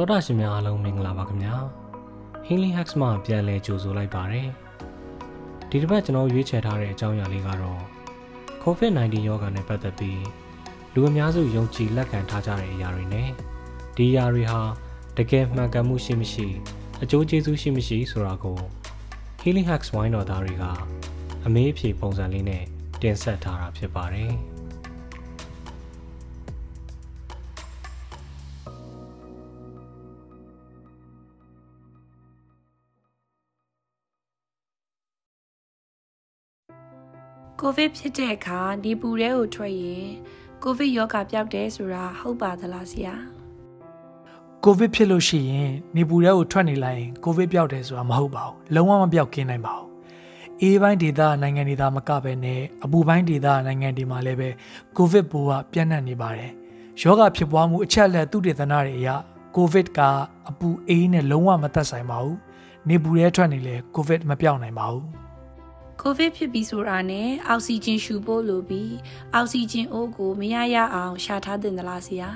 တောတာရှင်များအားလုံးမင်္ဂလာပါခင်ဗျာ Healing Hacks မှာပြန်လည်ကြိုဆိုလိုက်ပါတယ်ဒီတစ်ပတ်ကျွန်တော်ရွေးချယ်ထားတဲ့အကြောင်းအရာလေးကတော့ COVID-19 ရောဂါနဲ့ပတ်သက်ပြီးလူအများစုယုံကြည်လက်ခံထားကြတဲ့အရာတွေနဲ့ဒီအရာတွေဟာတကယ်မှန်ကန်မှုရှိမရှိအကျိုးကျေးဇူးရှိမရှိဆိုတာကို Healing Hacks ဝိုင်းတော်သားတွေကအမေးအဖြေပုံစံလေးနဲ့တင်ဆက်ထားတာဖြစ်ပါတယ်။ COVID ဖြစ်တဲ့အခါဒီပူတဲကိုထွက်ရင် COVID ရောဂါပျောက်တယ်ဆိုတာဟုတ်ပါသလားဆရာကိုဗစ်ဖြစ်လို့ရှိရင်နေပူထဲကိုထွက်နေလိုက်ရင်ကိုဗစ်ပျောက်တယ်ဆိုတာမဟုတ်ပါဘူးလုံးဝမပျောက်ကင်းနိုင်ပါဘူးအေးပိုင်းဒေသနိုင်ငံတွေသားမကပဲနဲ့အပူပိုင်းဒေသနိုင်ငံတွေမှာလည်းပဲကိုဗစ်ပိုးကပြန့်နှံ့နေပါတယ်ယောဂဖြစ်ပွားမှုအချက်အလက်သုတေသနတွေအရကိုဗစ်ကအပူအေးနဲ့လုံးဝမသက်ဆိုင်ပါဘူးနေပူထဲထွက်နေလဲကိုဗစ်မပြောင်းနိုင်ပါဘူး ကိုဗစ်ဖြစ်ပြီးဆိုတာနဲ့အောက်ဆီဂျင်ရှူဖို့လိုပြီးအောက်ဆီဂျင်အိုးကိုမရရအောင်ရှာထားတင်သလားဆရာ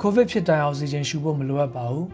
ကိုဗစ်ဖြစ်တိုင်းအောက်ဆီဂျင်ရှူဖို့မလိုအပ်ပါဘူး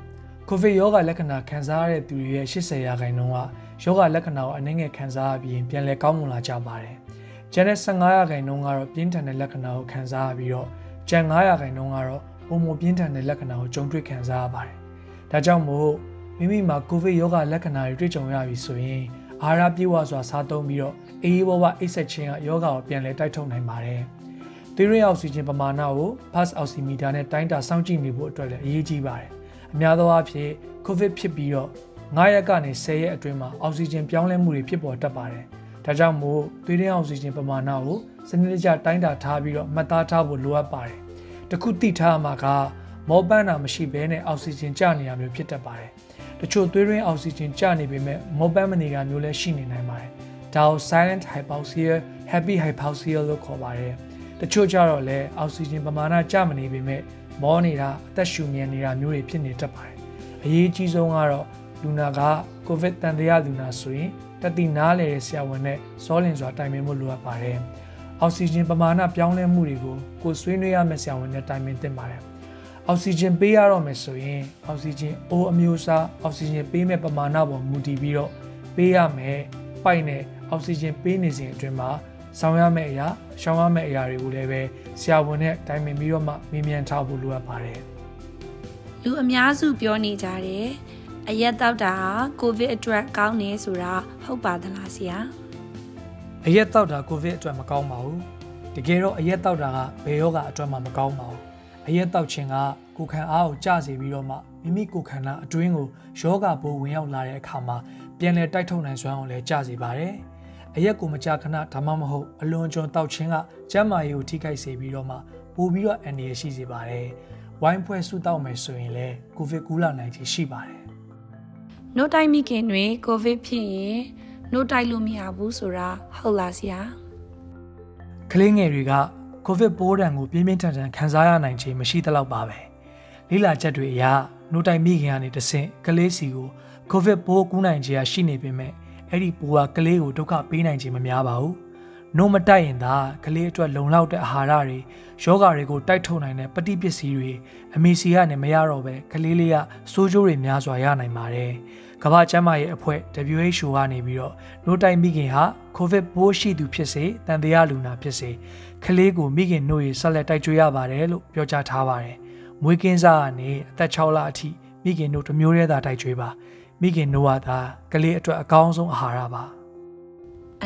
ကိုဗစ်ရောဂါလက္ခဏာခံစားရတဲ့သူတွေရဲ့80ရာခိုင်နှုန်းကယောဂလက္ခဏာကိုအနည်းငယ်ခံစားရပြီးပြန်လည်ကောင်းမွန်လာကြပါတယ်။ကျန်တဲ့15ရာခိုင်နှုန်းကတော့ပြင်းထန်တဲ့လက္ခဏာကိုခံစားရပြီးတော့ကျန်9ရာခိုင်နှုန်းကတော့ပုံမပြင်းထန်တဲ့လက္ခဏာကိုကြုံတွေ့ခံစားရပါတယ်။ဒါကြောင့်မို့မိမိမှာကိုဗစ်ရောဂါလက္ခဏာတွေတွေ့ကြုံရပြီဆိုရင် အာဟာရပြည့်ဝစွာစားသုံးပြီးတော့အေးအေးဘောဘအိတ်ဆက်ခြင်းကယောဂါကိုပြန်လည်တိုက်ထုတ်နိုင်ပါတယ်။သွေးရင်းအောက်ဆီဂျင်ပမာဏကို pulse oximeter နဲ့တိုင်းတာစောင့်ကြည့်နေဖို့အတွက်လည်းအရေးကြီးပါတယ်။အများသောအားဖြင့် COVID ဖြစ်ပြီးတော့9ရက်ကနေ10ရက်အတွင်းမှာအောက်ဆီဂျင်ပြောင်းလဲမှုတွေဖြစ်ပေါ်တတ်ပါတယ်။ဒါကြောင့်မို့သွေးရင်းအောက်ဆီဂျင်ပမာဏကိုစနစ်တကျတိုင်းတာထားပြီးတော့မှတ်သားထားဖို့လိုအပ်ပါတယ်။တခုသိထားမှာကမောပန်းတာမရှိဘဲနဲ့အောက်ဆီဂျင်ကျနေရမျိုးဖြစ်တတ်ပါတယ်။ တချို့သွေးရင်းအောက်ဆီဂျင်ကျနေပေမဲ့မောပန်းမနေတာမျိုးလည်းရှိနေနိုင်ပါတယ်။ဒါကို silent hypoxia happy hypoxia လို့ခေါ်ပါတယ်။တချို့ကြတော့လည်းအောက်ဆီဂျင်ပမာဏကျမနေပေမဲ့မောနေတာအသက်ရှူမြန်နေတာမျိုးတွေဖြစ်နေတတ်ပါတယ်။အရေးကြီးဆုံးကတော့လူနာကကိုဗစ်တန်တရားလူနာဆိုရင်တတိနားလေတဲ့ဆရာဝန်နဲ့စောလင်စွာတိုင်ပင်ဖို့လိုအပ်ပါတယ်။အောက်ဆီဂျင်ပမာဏပြောင်းလဲမှုတွေကိုကိုဆွေးနွေးရမယ့်ဆရာဝန်နဲ့တိုင်ပင်သင့်ပါတယ်။ အောက်ဆီဂျင်ပေးရတော့မယ်ဆိုရင်အောက်ဆီဂျင်အိုးအမျိုးအစားအောက်ဆီဂျင်ပေးမဲ့ပမာဏပေါ်မူတည်ပြီးတော့ပေးရမယ်။ပိုက်နဲ့အောက်ဆီဂျင်ပေးနေစဉ်အတွင်းမှာဆောင်ရမယ့်အရာရှောင်ရမယ့်အရာတွေကိုလည်းပဲဆရာဝန်နဲ့တိုင်ပင်ပြီးတော့မှမေးမြန်းထားဖို့လိုအပ်ပါတယ်။လူအများစုပြောနေကြတယ်အရက်တောက်တာဟာကိုဗစ်အတွက်ကောင်းနေဆိုတာဟုတ်ပါသလားဆရာအရက်တောက်တာကိုဗစ်အတွက်မကောင်းပါဘူးတကယ်တော့အရက်တောက်တာကဘယ်ရောဂါအတွက်မှမကောင်းပါဘူး အရက်တောက်ခြင်းကကိုခံအားကိုကျစေပြီးတော့မှမိမိကိုခန္ဓာအတွင်းကိုယောဂပိုးဝင်ရောက်လာတဲ့အခါမှာပြန်လည်တိုက်ထုတ်နိုင်စွမ်းအောင်လည်းကျစေပါတယ်အရက်ကိုမကြာခဏဒါမှမဟုတ်အလွန်ကျွံတောက်ခြင်းကကျန်းမာရေးကိုထိခိုက်စေပြီးတော့မှပိုပြီးတော့အန္တရာယ်ရှိစေပါတယ်ဝိုင်းဖွဲ့ဆုတောက်မယ်ဆိုရင်လည်းကိုဗစ်ကူးလာနိုင်ခြေရှိပါတယ်နှုတ်တိုက်မိခင်တွေကိုဗစ်ဖြစ်ရင်နှုတ်တိုက်လို့မရဘူးဆိုတာဟုတ်လားဆရာကလေးငယ်တွေက ကိုဗစ်ပိုးဒဏ်ကိုပြင်းပြင်းထန်ထန်ခံစားရနိုင်ခြင်းမရှိသလောက်ပါပဲလိလာချက်တွေအရနှုတ်တိုက်မိခင်ကနေတဆင့်ကလေးစီကိုကိုဗစ်ပိုးကူးနိုင်ခြင်းရှိနေပေမဲ့အဲ့ဒီပိုးကကလေးကိုဒုက္ခပေးနိုင်ခြင်းမများပါဘူး နှုတ်မတိုက်ရင်သာကလေးအတွက်လုံလောက်တဲ့အာဟာရတွေယောဂါတွေကိုတိုက်ထုတ်နိုင်တဲ့ပဋိပစ္စည်းတွေအမေစီကနေမရတော့ပဲကလေးလေးကစိုးကျိုးတွေများစွာရနိုင်ပါတယ်ကမ္ဘာ့ကျန်းမာရေးအဖွဲ့ WHO ကနေပြီးတော့နို့တိုက်မိခင်ဟာကိုဗစ်ပိုးရှိသူဖြစ်စေတန်တရားလူနာဖြစ်စေကလေးကိုမိခင်နှုတ်ရဆက်လက်တိုက်ကြွရပါတယ်လို့ပြောကြားထားပါတယ်။မွေးကင်းစားကနေအသက်6လအထိမိခင်နှုတ်တစ်မျိုးတည်းသာတိုက်ကြွပါမိခင်နှုတ်ဟာသာကလေးအတွက်အကောင်းဆုံးအာဟာရပါ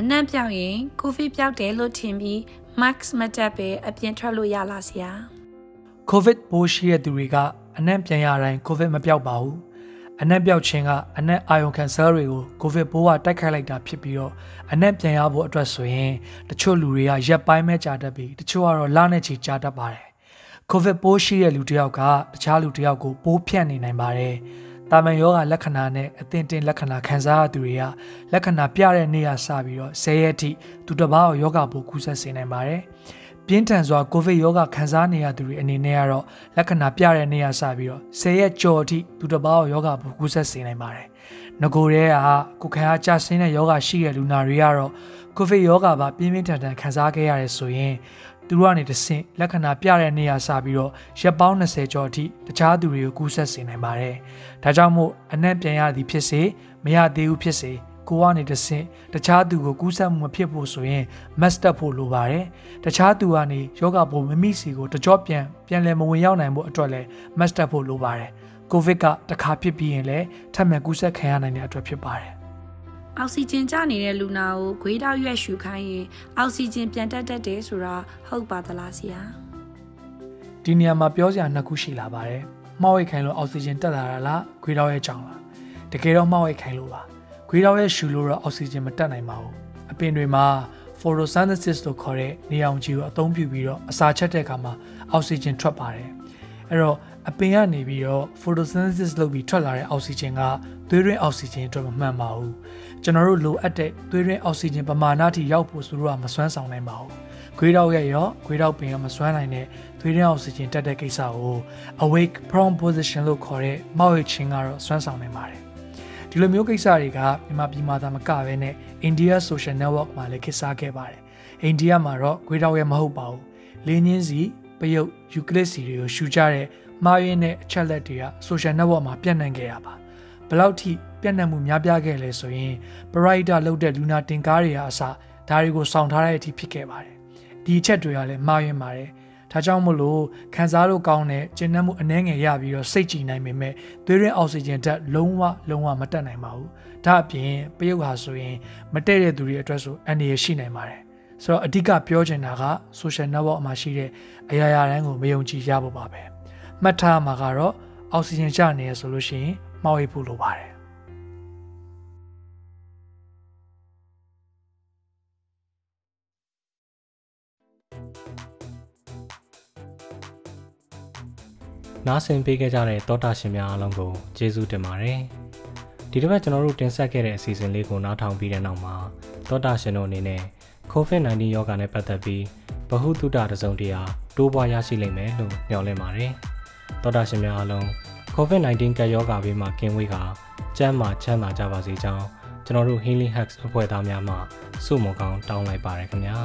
အနံ့ပြောက်ရင်ကိုဗစ်ပြောက်တယ်လို့ထင်ပြီး max မတက်ပဲအပြင်ထွက်လို့ရလားဆရာကိုဗစ်ပိုးရှိတဲ့သူတွေကအနံ့ပြန်ရတိုင်းကိုဗစ်မပြောက်ပါဘူးအနက်ပြောက်ခြင်းကအနက်အာယုံကန်ဆာတွေကိုကိုဗစ်ပိုးကတိုက်ခိုက်လိုက်တာဖြစ်ပြီးတော့အနက်ပြန်ရဖို့အတွက်ဆိုရင်တချို့လူတွေကရက်ပိုင်းမဲ့ကြာတတ်ပြီးတချို့ကတော့လနဲ့ချီကြာတတ်ပါတယ်ကိုဗစ်ပိုးရှိတဲ့လူတစ်ယောက်ကတခြားလူတစ်ယောက်ကိုပိုးဖြန့်နေနိုင်ပါတယ် တာမန်ယောဂလက္ခဏာနဲ့အသင်တင်လက္ခဏာခံစားရသူတွေကလက္ခဏာပြတဲ့နေ့ကစပြီးတော့10ရက်ထိသူတစ်ပါးကိုယောဂပိုးကူးစက်စေနိုင်ပါတယ်ပြင်းထန်စွာကိုဗစ်ရောဂါခံစားနေရသူတွေအနေနဲ့ကတော့လက္ခဏာပြတဲ့နေရာစပြီးတော့10ရက်ကျော်အထိသူတစ်ပါးရောဂါဘူးကူးစက်စေနိုင်ပါတယ်။ငကိုရဲကကိုခံအားကျဆင်းတဲ့ယောဂါရှိတဲ့လူနာတွေကတော့ကိုဗစ်ရောဂါပါပြင်းပြင်းထန်ထန်ခံစားခဲ့ရတယ်ဆိုရင် သူတို့ကနေတဆင့်လက္ခဏာပြတဲ့နေရာစပြီးတော့ရက်ပေါင်း20ကျော်အထိတခြားသူတွေကိုကူးဆက်စေနိုင်ပါတယ်။ဒါကြောင့်မို့အနက်ပြန်ရသည်ဖြစ်စေမရသေးဘူးဖြစ်စေကိုကနေတဆင့်တခြားသူကိုကူးစက်မှုမဖြစ်ဖို့ဆိုရင် mask တက်ဖို့လိုပါတယ်။တခြားသူကနေယောဂပိုးမမိစီကိုတကြော့ပြန်ပြန်လည်မဝင်ရောက်နိုင်ဖို့အတွက်လည်း mask တက်ဖို့လိုပါတယ်။ COVID ကတစ်ခါဖြစ်ပြီးရင်လည်းထပ်မံကူးစက်ခံရနိုင်တဲ့အတွက်ဖြစ်ပါတယ်။ အောက်ဆီဂျင်ကျနေတဲ့လူနာကိုခွေးတောက်ရွက်ရှူခိုင်းရင်အောက်ဆီဂျင်ပြန်တက်တတ်တယ်ဆိုတာဟုတ်ပါသလားဆရာဒီနေရာမှာပြောစရာနှစ်ခုရှိလာပါတယ်။မှောက်ရိတ်ခိုင်လို့အောက်ဆီဂျင်တက်လာတာလား၊ခွေးတောက်ရဲ့ကြောင့်လား။တကယ်တော့မှောက်ရိတ်ခိုင်လို့ပါ။ခွေးတောက်ရဲ့ရှူလို့တော့အောက်ဆီဂျင်မတက်နိုင်ပါဘူး။အပင်တွေမှာ photosynthesis လို့ခေါ်တဲ့နေအောင်ခြည်ကိုအသုံးပြုပြီးတော့အစာချက်တဲ့အခါမှာအောက်ဆီဂျင်ထွက်ပါတယ်။ အဲ့တော့အပင်ကနေပြီးတော့ photosynthesis လုပ်ပြီးထွက်လာတဲ့အောက်ဆီဂျင်ကသွေးရင်းအောက်ဆီဂျင်အတွက်မမှန်ပါဘူး။ကျွန်တော်တို့လိုအပ်တဲ့သွေးရင်းအောက်ဆီဂျင်ပမာဏအထိရောက်ဖို့ဆိုတော့မစွမ်းဆောင်နိုင်ပါဘူး။ခွေးတောက်ရဲ့ရောခွေးတောက်ပင်ကမစွမ်းနိုင်တဲ့သွေးရင်းအောက်ဆီဂျင်တက်တဲ့ကိစ္စကို awake prone position လို့ခေါ်တဲ့မောက်ရိတ်ခြင်းကတော့စွမ်းဆောင်နိုင်ပါတယ်။ဒီလိုမျိုးကိစ္စတွေကမြန်မာပြည်မှာသာမကဘဲနဲ့ India Social Network မှာလည်းခေတ်စားခဲ့ပါတယ်။အိန္ဒိယမှာတော့ခွေးတောက်ရဲ့မဟုတ်ပါဘူး။လင်းချင်းစီ ပယုတ်ယူကလစ်စီတွေကိုရှူကြတဲ့မှားယွင်းတဲ့အချက်လက်တွေက social network မှာပြန့်နှံ့ခဲ့ရပါဘယ်လောက်ထိပြန့်နှံ့မှုများပြားခဲ့လဲဆိုရင်ပရိုက်တာလုပ်တဲ့လူနာတင်ကားတွေကအစဒါတွေကိုစောင့်ထားတဲ့အထိဖြစ်ခဲ့ပါတယ်ဒီအချက်တွေကလည်းမှားယွင်းပါတယ်ဒါကြောင့်မို့လို့ခံစားလို့ကောင်းတဲ့ကျဉ်းနှံ့မှုအနှဲငယ်ရပြီးတော့စိတ်ကြည်နိုင်ပေမဲ့သွေးရင်းအောက်ဆီဂျင်ဓာတ်လုံးဝလုံးဝမတက်နိုင်ပါဘူးဒါအပြင်ပယုတ်ဟာဆိုရင်မတည့်တဲ့သူတွေအတွက်ဆိုအန္တရာယ်ရှိနိုင်ပါတယ် ဆိုတော့အဓိကပြောချင်တာက social network မှာရှိတဲ့အရာရာတိုင်းကိုမယုံကြည်ရဖို့ပါပဲမှတ်ထားမှာကတော့အောက်ဆီဂျင်ကျနေရဆိုလို့ရှိရင်မှောက်ရိပ်ဖို့လိုပါတယ်နားဆင်ပေးခဲ့ကြတဲ့တောတာရှင်များအားလုံးကိုကျေးဇူးတင်ပါတယ်ဒီတစ်ပတ်ကျွန်တော်တို့တင်ဆက်ခဲ့တဲ့အစီအစဉ်လေးကိုနားထောင်ပြီးတဲ့နောက်မှာတောတာရှင်တို့အနေနဲ့ COVID-19 ရောဂါနဲ့ပတ်သက်ပြီးဗဟုသုတတစုံတရာတိုးပွားရရှိလိမ့်မယ်လို့မျှော်လင့်ပါတယ်တောတာရှင်များအားလုံး COVID-19 ကပ်ရောဂါဘေးမှာကင်းဝေးကကျန်းမာချမ်းသာကြပါစေကြောင်းကျွန်တော်တို့ Healing Hacks အဖွဲ့သားများမှဆုမွန်ကောင်းတောင်းလိုက်ပါရခင်ဗျာ